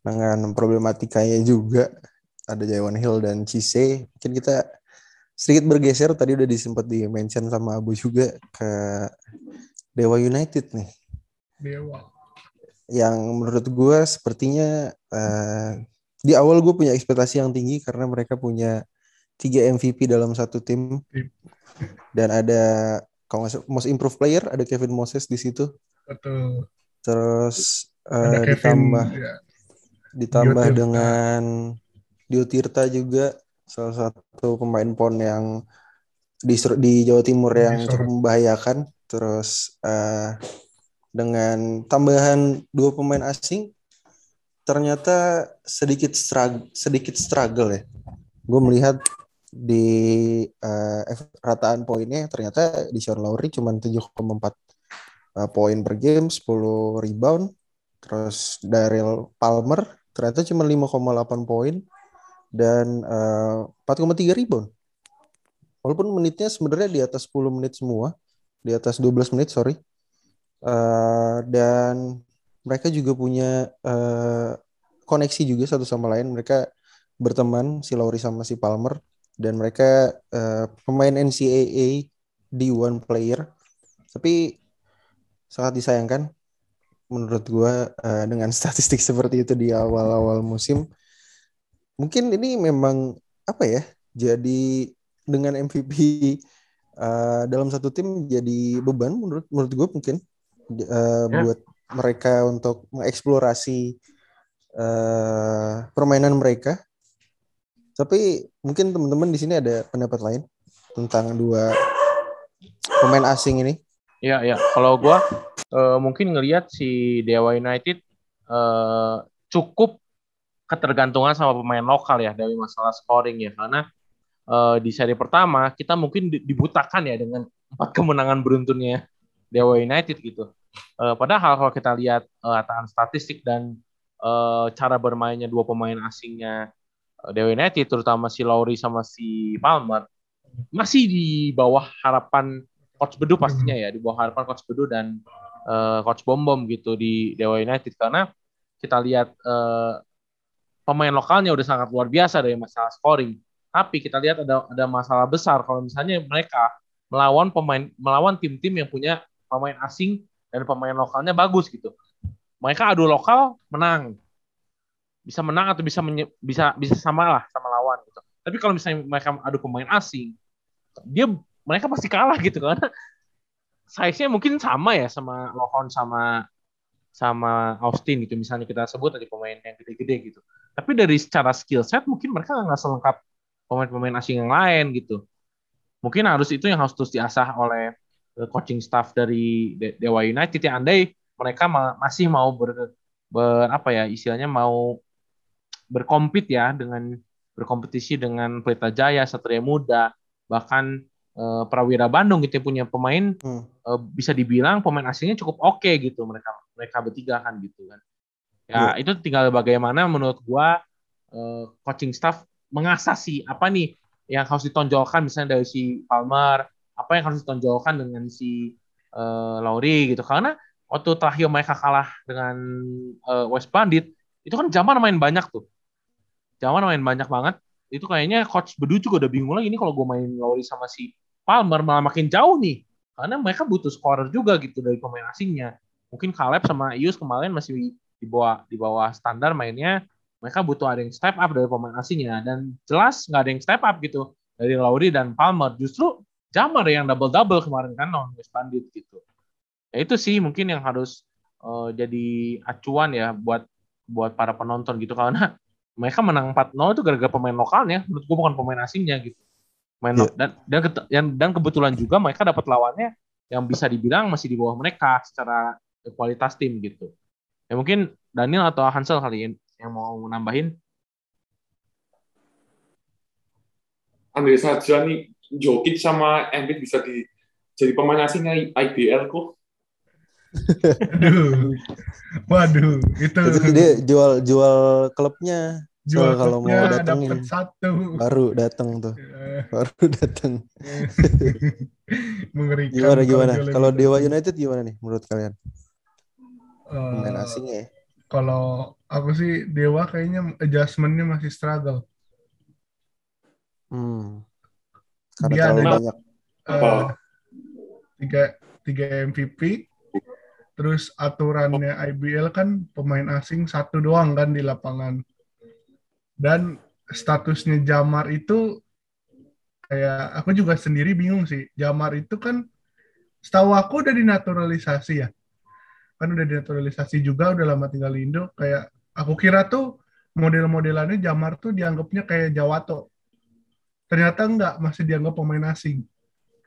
dengan problematikanya juga ada Jaiwan Hill dan Cise. Mungkin kita sedikit bergeser tadi udah disempat di mention sama Abu juga ke Dewa United nih, dewa yang menurut gue sepertinya eh, di awal gue punya ekspektasi yang tinggi karena mereka punya tiga MVP dalam satu tim. Dan ada kalau nggak most improved player ada Kevin Moses di situ. Betul. Terus ada eh, Kevin ditambah ya, ditambah Dio Tirta. dengan Dio Tirta juga salah satu pemain pon yang di di Jawa Timur yang Disorot. cukup membahayakan. Terus eh, dengan tambahan dua pemain asing ternyata sedikit struggle sedikit struggle ya. Gue melihat di F- rataan poinnya ternyata di Sean Lowry cuma 7,4 eh, poin per game 10 rebound terus Daryl Palmer ternyata cuma 5,8 poin dan eh, 4,3 rebound. Walaupun menitnya sebenarnya di atas 10 menit semua di atas 12 menit sorry. Eh, dan mereka juga punya eh, koneksi juga satu sama lain. Mereka berteman si Lowry sama si Palmer dan mereka eh, pemain NCAA D1 player. Tapi sangat disayangkan menurut gua eh, dengan statistik seperti itu di awal-awal musim. Mungkin ini memang apa ya jadi dengan MVP eh, dalam satu tim jadi beban menurut menurut gue mungkin. Eh, Ya. buat mereka untuk mengeksplorasi eh, permainan mereka. Tapi mungkin teman-teman di sini ada pendapat lain tentang dua pemain asing ini Iya, iya. Kalau gua eh, mungkin ngelihat si Dewa United eh, cukup ketergantungan sama pemain lokal ya dari masalah scoring ya karena eh, di seri pertama kita mungkin di- dibutakan ya dengan empat kemenangan beruntunnya Dewa United gitu. Eh, padahal kalau kita lihat rataan statistik dan eh, cara bermainnya dua pemain asingnya Dewa United terutama si Lowry sama si Palmer masih di bawah harapan coach Bedu pastinya ya di bawah harapan coach Bedu dan eh, coach Bom gitu di Dewa United. Karena kita lihat eh, pemain lokalnya udah sangat luar biasa dari masalah scoring. Tapi kita lihat ada ada masalah besar kalau misalnya mereka melawan pemain melawan tim-tim yang punya pemain asing dan pemain lokalnya bagus gitu. Mereka adu lokal menang bisa menang atau bisa menye, bisa bisa sama lah sama lawan gitu. Tapi kalau misalnya mereka adu pemain asing dia mereka pasti kalah gitu karena size-nya mungkin sama ya sama Lohon sama sama Austin gitu. Misalnya kita sebut tadi pemain yang gede-gede gitu. Tapi dari secara skill set mungkin mereka nggak selengkap pemain-pemain asing yang lain gitu. Mungkin harus itu yang harus terus diasah oleh eh, coaching staff dari Dewa United ya. Andai mereka ma masih mau ber, ber apa ya istilahnya mau berkompet ya dengan berkompetisi dengan Pelita Jaya, Satria Muda, bahkan uh, Prawira Bandung gitu punya pemain hmm. uh, bisa dibilang pemain asingnya cukup oke okay, gitu mereka mereka bertiga kan gitu kan. Ya hmm. itu tinggal bagaimana menurut gua uh, coaching staff mengasah sih apa nih yang harus ditonjolkan misalnya dari si Palmer, apa yang harus ditonjolkan dengan si uh, Lauri gitu karena waktu terakhir mereka kalah dengan uh, West Bandit itu kan zaman main banyak tuh Jaman main banyak banget. Itu kayaknya coach Bedu juga udah bingung lagi ini kalau gue main Lowry sama si Palmer malah makin jauh nih. Karena mereka butuh scorer juga gitu dari pemain asingnya. Mungkin Caleb sama Ius kemarin masih di bawah di bawah standar mainnya. Mereka butuh ada yang step up dari pemain asingnya dan jelas nggak ada yang step up gitu dari Lowry dan Palmer. Justru Jamar yang double double kemarin kan non West Bandit gitu. Ya itu sih mungkin yang harus uh, jadi acuan ya buat buat para penonton gitu karena mereka menang 4-0 itu gara-gara pemain lokalnya. Menurut gue bukan pemain asingnya gitu. Main yeah. dan dan dan dan kebetulan juga mereka dapat lawannya yang bisa dibilang masih di bawah mereka secara kualitas tim gitu. Ya mungkin Daniel atau Hansel kali ini yang mau nambahin. Andai saja nih Jokic sama Embiid bisa di jadi pemain asingnya IBL kok Aduh. Waduh, itu. Itu dia jual jual klubnya. Jual so, kalau mau datengin satu. Baru datang tuh. Yeah. Baru datang. Mengerikan. Gimana gimana? Kalau Dewa United gimana nih menurut kalian? Uh, Pemain asing ya? Kalau aku sih Dewa kayaknya adjustmentnya masih struggle. Hmm. Karena Dia terlalu ada, banyak. Uh, tiga tiga MVP, Terus aturannya IBL kan pemain asing satu doang kan di lapangan. Dan statusnya Jamar itu kayak aku juga sendiri bingung sih. Jamar itu kan setahu aku udah dinaturalisasi ya. Kan udah dinaturalisasi juga, udah lama tinggal di Indo. Kayak aku kira tuh model-modelannya Jamar tuh dianggapnya kayak Jawato. Ternyata enggak, masih dianggap pemain asing.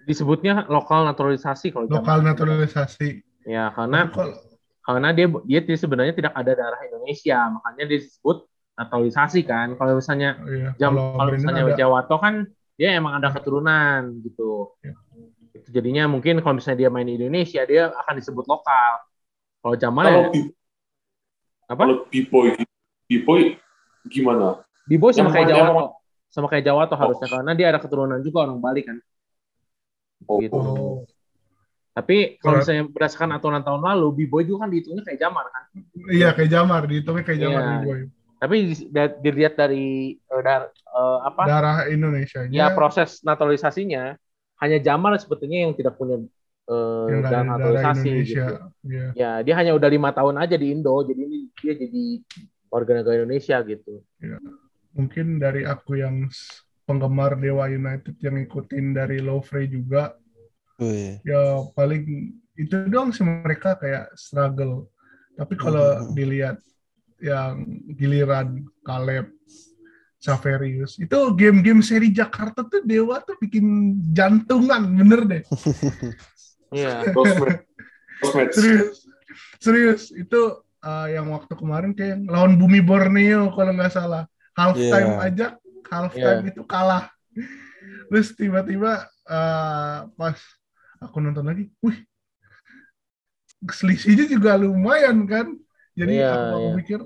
Disebutnya lokal naturalisasi kalau Lokal naturalisasi Ya, karena kalau, karena dia dia sebenarnya tidak ada darah Indonesia, makanya dia disebut naturalisasi kan. Kalau misalnya oh, iya. jam kalau, kalau misalnya ada... Jawato kan dia emang ada keturunan gitu. Ya. Jadinya mungkin kalau misalnya dia main di Indonesia dia akan disebut lokal. Kalau Jamal kalau ya, apa? Kalau B-boy B-boy gimana? B-boy sama kayak Jawato. Sama kayak Jawato oh. harusnya karena dia ada keturunan juga orang Bali kan. Oh. Gitu. Oh. Tapi kalau misalnya berdasarkan aturan tahun lalu, B-boy juga kan dihitungnya kayak Jamar kan? Iya, kayak Jamar, dihitungnya kayak Jamar iya. B-boy. Tapi dilihat dari uh, dar, uh, apa? Darah Indonesia. Ya proses naturalisasinya hanya Jamar sebetulnya yang tidak punya uh, darah naturalisasi gitu. Yeah. Ya, dia hanya udah lima tahun aja di Indo, jadi ini dia jadi warga negara Indonesia gitu. Ya. Mungkin dari aku yang penggemar Dewa United yang ikutin dari Lowfrey juga Oh, iya. Ya paling itu doang sih mereka kayak struggle. Tapi kalau hmm. dilihat yang giliran Caleb, Saverius, itu game-game seri Jakarta tuh Dewa tuh bikin jantungan, bener deh. Iya. serius, serius itu uh, yang waktu kemarin kayak lawan Bumi Borneo kalau nggak salah half time yeah. aja half time yeah. itu kalah. Terus tiba-tiba uh, pas aku nonton lagi, wih, selisihnya juga lumayan kan. Jadi yeah, aku, aku yeah. pikir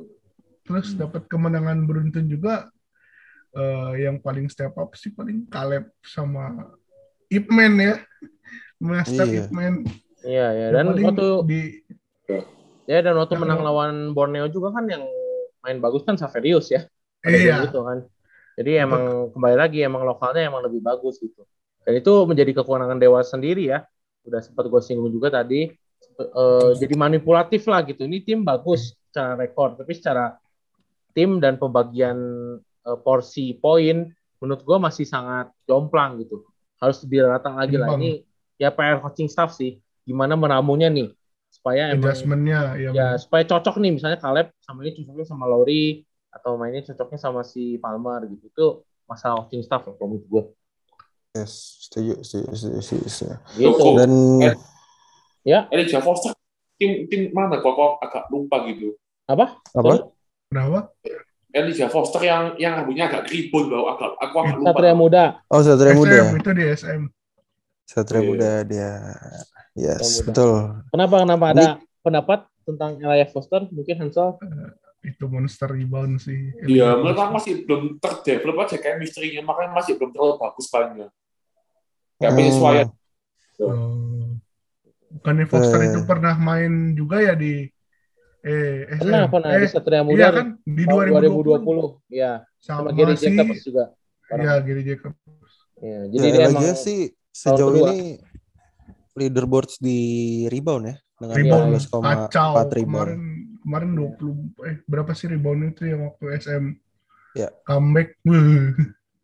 terus dapat kemenangan beruntun juga uh, yang paling step up sih paling Caleb sama Ipman ya. Master yeah. Ipman. Iya, yeah, dan waktu di Ya dan waktu menang lawan Borneo juga kan yang main bagus kan Saverius ya. Iya. Gitu kan. Jadi emang kembali lagi emang lokalnya emang lebih bagus gitu. Dan itu menjadi kekurangan Dewa sendiri ya. Udah sempat gue singgung juga tadi. eh, jadi manipulatif lah gitu. Ini tim bagus secara rekor, tapi secara tim dan pembagian eh, porsi poin menurut gue masih sangat jomplang gitu. Harus dirata lagi lah. Ini ya PR coaching staff sih. Gimana meramunya nih supaya Adjustment-nya ya. ya supaya cocok nih misalnya Caleb sama ini cocoknya sama Lowry atau mainnya cocoknya sama si Palmer gitu. Itu masalah coaching staff kalau menurut gue. Yes, setuju, setuju, setuju, setuju, setuju. Gitu. Dan Eh. Ya, Elijah Foster tim tim mana kok kok agak lupa gitu. apa? apa? Kenapa? Elijah Foster yang yang rambutnya agak keribut bau agak aku agak lupa. Satria Muda. Oh, Satria SM, Muda. itu di SM. Satria Iya. Muda dia. Yes, Satria Muda. betul. Kenapa kenapa ada pendapat tentang Elijah Foster? Mungkin Hansel. Itu monster rebound sih. Iya, menurut aku masih belum terdevelop aja kayak misterinya, makanya masih belum terlalu bagus banyak. Hmm. penyesuaian. Oh. Bukannya Foster Eh. itu pernah main juga ya di eh SM. Pernah pernah di eh, Satria iya Muda kan di tahun 2020. 2020. Ya, sama Sama, Gary si Jacobs juga. ya Gary Jacobs. Ya, Jadi jadi dia emang sih sejauh kedua. ini leaderboards di rebound ya dengan Rebound 12,4 kacau rebound. kemarin kemarin 20 eh berapa sih rebound itu yang waktu SM Ya. comeback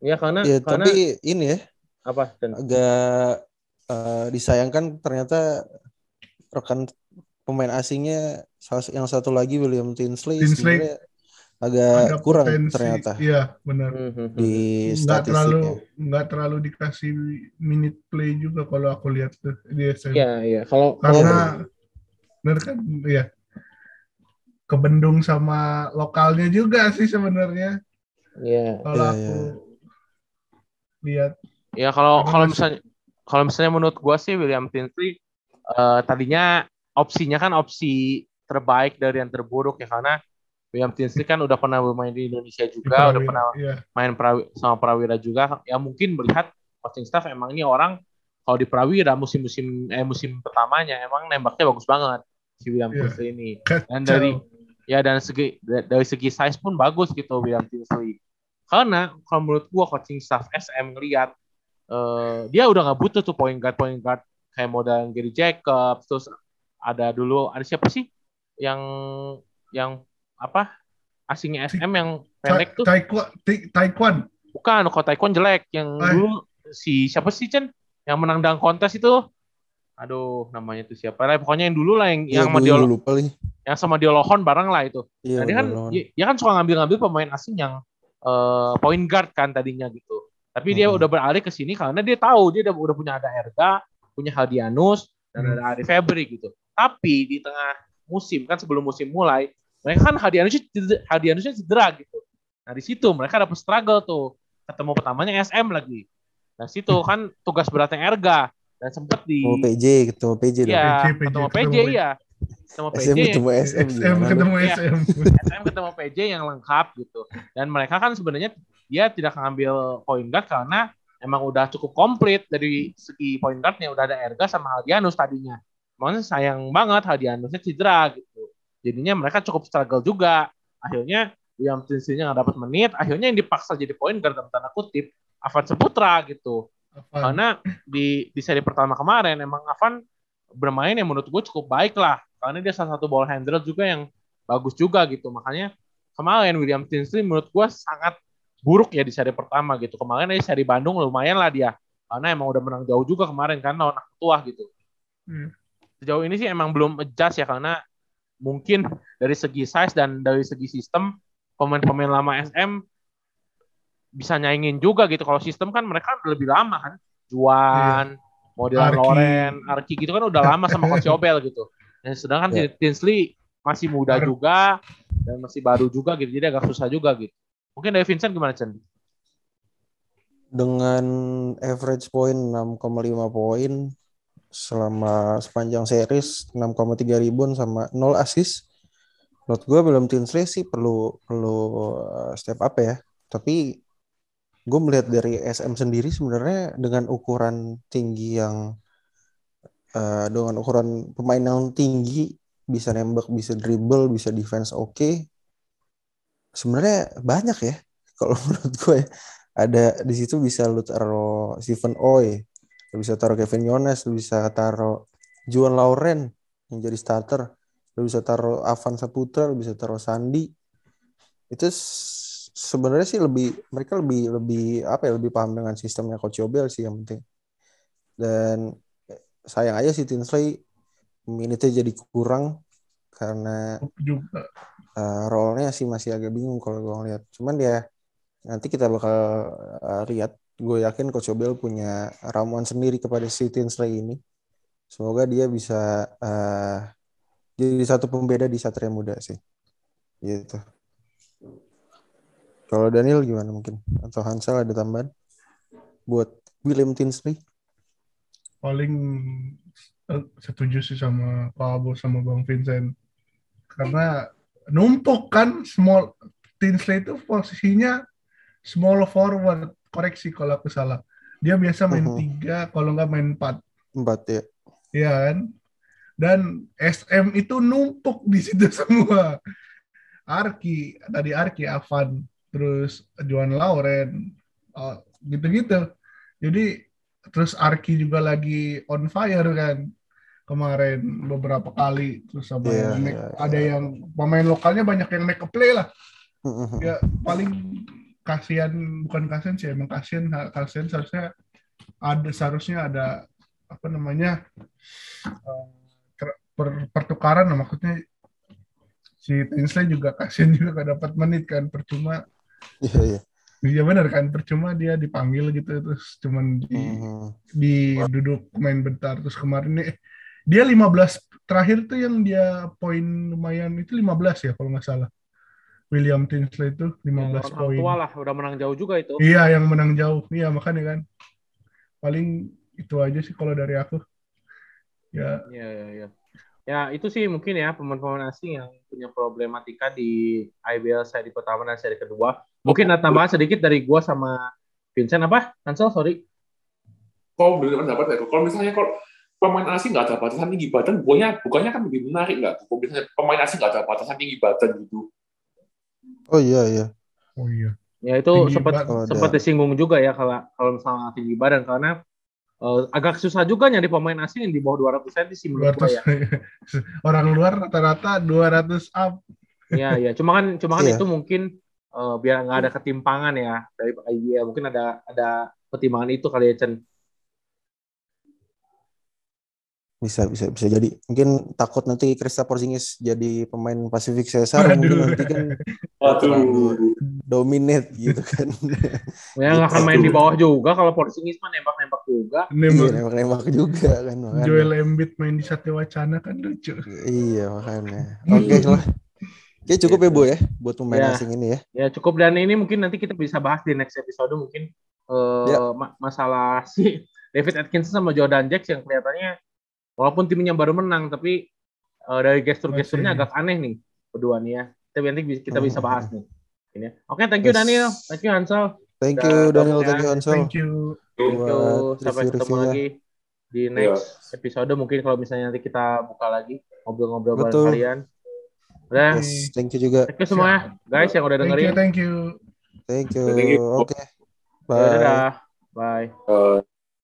ya karena Ya, karena tapi ini ya apa? Dan agak eh, disayangkan ternyata rekan pemain asingnya salah- yang satu lagi William Tinsley, Tinsley sebenarnya agak ada kurang potensi. ternyata iya benar Hmm, hmm, hmm. di nggak terlalu statistiknya. nggak terlalu dikasih minute play juga kalau aku lihat tuh di SM Iya, iya. Kalau kalau karena benar kan ya kebendung sama lokalnya juga sih sebenarnya ya kalau Iya, aku iya. lihat Ya kalau kalau misalnya kalau misalnya menurut gua sih William Tinsley eh, tadinya opsinya kan opsi terbaik dari yang terburuk ya karena William Tinsley kan udah pernah bermain di Indonesia di juga, udah pernah Iya. main Prawi- sama Prawira juga. Ya mungkin melihat coaching staff emang ini orang kalau di Prawira musim-musim eh musim pertamanya emang nembaknya bagus banget si William Iya. Tinsley ini. Dan dari ya dan segi da- dari segi size pun bagus gitu William Tinsley. Karena kalau menurut gua coaching staff SM ngeliat eh, dia udah nggak butuh tuh point guard point guard kayak modal Gary Jacobs terus ada dulu ada siapa sih yang yang apa asingnya SM yang pendek tuh Taekwondo, Taekwondo. bukan kok Taekwondo jelek yang Eh. dulu si siapa sih Chen yang menang dang kontes itu aduh namanya tuh siapa lah pokoknya yang dulu lah yang Iya, yang sama dia lupa nih. yang sama dia Lohon bareng lah itu Iya, Nah, dia kan dia, dia kan suka ngambil-ngambil pemain asing yang eh, point guard kan tadinya gitu. Tapi dia Mhm. udah beralih ke sini karena dia tahu dia udah, udah punya ada Erga, punya Hadianus dan Hmm. ada Ari Febri gitu. Tapi di tengah musim kan sebelum musim mulai, mereka kan Hadianusnya cedera, Hadianusnya cedera gitu. Nah di situ mereka dapat struggle tuh. Ketemu pertamanya SM lagi. Nah situ kan tugas beratnya Erga dan sempet di Ketemu PJ, ketemu PJ dong. Iya, PJ, ketemu ketemu PJ PJ. iya. Ketemu PJ SM ketemu SM SM ketemu Iya. SM. SM ketemu PJ yang lengkap gitu. Dan mereka kan sebenarnya dia tidak ngambil point guard karena emang udah cukup komplit dari segi point guardnya udah ada Erga sama Hadianus tadinya. Makanya sayang banget Hadianusnya cedera gitu. Jadinya mereka cukup struggle juga. Akhirnya William Tinsley-nya nggak dapat menit. Akhirnya yang dipaksa jadi point guard dalam tanda kutip Avan Seputra gitu. Karena di di seri pertama kemarin emang Avan bermain yang menurut gue cukup baik lah. Karena dia salah satu ball handler juga yang bagus juga gitu. Makanya kemarin William Tinsley menurut gue sangat buruk ya di seri pertama gitu. Kemarin di seri Bandung lumayan lah dia. Karena emang udah menang jauh juga kemarin kan lawan tua gitu. Hmm. Sejauh ini sih emang belum adjust ya karena mungkin dari segi size dan dari segi sistem pemain-pemain lama SM bisa nyaingin juga gitu. Kalau sistem kan mereka lebih lama kan. Juan, model Arki. Loren, Arki gitu kan udah lama sama Coach Yobel gitu. Dan sedangkan Ya. Tinsley masih muda juga dan masih baru juga gitu. Jadi agak susah juga gitu. Mungkin dari Vincent gimana Chen? Dengan average point 6,5 poin selama sepanjang series 6,3 rebound sama 0 assist. Menurut gue belum Tinsley sih perlu perlu uh, step up ya. Tapi gue melihat dari SM sendiri sebenarnya dengan ukuran tinggi yang uh, dengan ukuran pemain yang tinggi bisa nembak, bisa dribble, bisa defense oke. Sebenarnya banyak ya kalau menurut gue ya. ada di situ bisa lu taruh Stephen Oy, lu bisa taruh Kevin Yones, lu bisa taruh Juan Lauren yang jadi starter. Lu bisa taruh Avan Saputra, lu bisa taruh Sandi. Itu sebenarnya sih lebih mereka lebih lebih apa ya lebih paham dengan sistemnya Coach Yobel sih yang penting. Dan sayang aja sih Tinsley minitnya jadi kurang karena juga uh, role-nya sih masih agak bingung kalau gue ngeliat. Cuman ya nanti kita bakal uh, lihat. Gue yakin Coach Obel punya ramuan sendiri kepada si Tinsley ini. Semoga dia bisa uh, jadi satu pembeda di Satria Muda sih. Gitu. Kalau Daniel gimana mungkin? Atau Hansel ada tambahan buat William Tinsley? Paling eh, setuju sih sama Pak Abo sama Bang Vincent. Karena numpuk kan small Tinsley itu posisinya small forward. Koreksi kalau aku salah. Dia biasa main Mhm. tiga kalau nggak main empat. Empat ya. ya kan? Dan SM itu numpuk di situ semua. Arki tadi Arki Avan terus Juan Lauren oh, gitu-gitu. Jadi terus Arki juga lagi on fire kan kemarin beberapa kali terus sama yang make- iya, iya. ada yang pemain lokalnya banyak yang make a play lah Mhm. ya paling kasihan bukan kasihan sih emang kasihan kasihan seharusnya ada seharusnya ada apa namanya eh, per- pertukaran lah maksudnya si Tinsley juga kasihan juga gak dapat menit kan percuma Iya iya. Iya benar kan percuma dia dipanggil gitu terus cuman di Mhm. di duduk main bentar terus kemarin nih dia 15 terakhir tuh yang dia poin lumayan itu 15 ya kalau nggak salah William Tinsley itu 15 Yang orang poin tua lah, udah menang jauh juga itu. iya yang menang jauh iya makanya kan paling itu aja sih kalau dari aku ya Iya, iya, iya. Ya, itu sih mungkin ya pemain-pemain asing yang punya problematika di IBL seri pertama dan seri kedua. Mungkin ada tambahan sedikit dari gua sama Vincent apa? Hansel, sorry. Kalau benar pendapat ya, kalau misalnya kalau pemain asing nggak ada batasan tinggi badan, bukannya bukannya kan lebih menarik nggak? Kalau misalnya pemain asing nggak ada batasan tinggi badan gitu. Oh iya iya. oh iya Ya itu Tinggi sempat sempat disinggung juga ya kalau kalau misalnya tinggi badan karena eh, agak susah juga nyari pemain asing yang di bawah 200 cm sih menurut gua 200 ya. orang luar rata-rata 200 up Iya, iya. Cuma kan cuma kan Iya. itu mungkin eh, biar nggak ada ketimpangan ya dari IBL. Mungkin ada ada pertimbangan itu kali ya Chen. Bisa bisa bisa jadi. Mungkin takut nanti Krista Porzingis jadi pemain Pacific Caesar mungkin Aduh. nanti kan Waduh. dominate gitu kan. Ya nggak akan main di bawah juga kalau Porzingis mah nembak-nembak juga. iya, nembak nembak-nembak juga kan makanya. Joel Embiid main di Satya Wacana kan lucu Iya makanya. Oke lah. Oke cukup ya Bu ya buat pemain Ya. asing ini ya. Ya cukup dan ini mungkin nanti kita bisa bahas di next episode mungkin eh, Ya. ma- masalah si David Atkinson sama Jordan Jacks yang kelihatannya walaupun timnya baru menang tapi eh, dari gestur-gesturnya agak aneh nih berdua nih ya. Tapi nanti kita bisa Hmm. bahas nih. Ini. ya. Oke, thank you Yes. Daniel, thank you Hansel. Thank you Daniel, gabung thank ya. you Hansel. thank you Thank you. Sampai ketemu lagi di next episode mungkin kalau misalnya nanti kita buka lagi ngobrol-ngobrol bareng kalian. Udah, Yes, thank you juga. thank you semua ya, guys yang udah thank you dengerin. thank you Thank you. Thank you. Oke. Ya, Bye. dadah. Bye. Eh,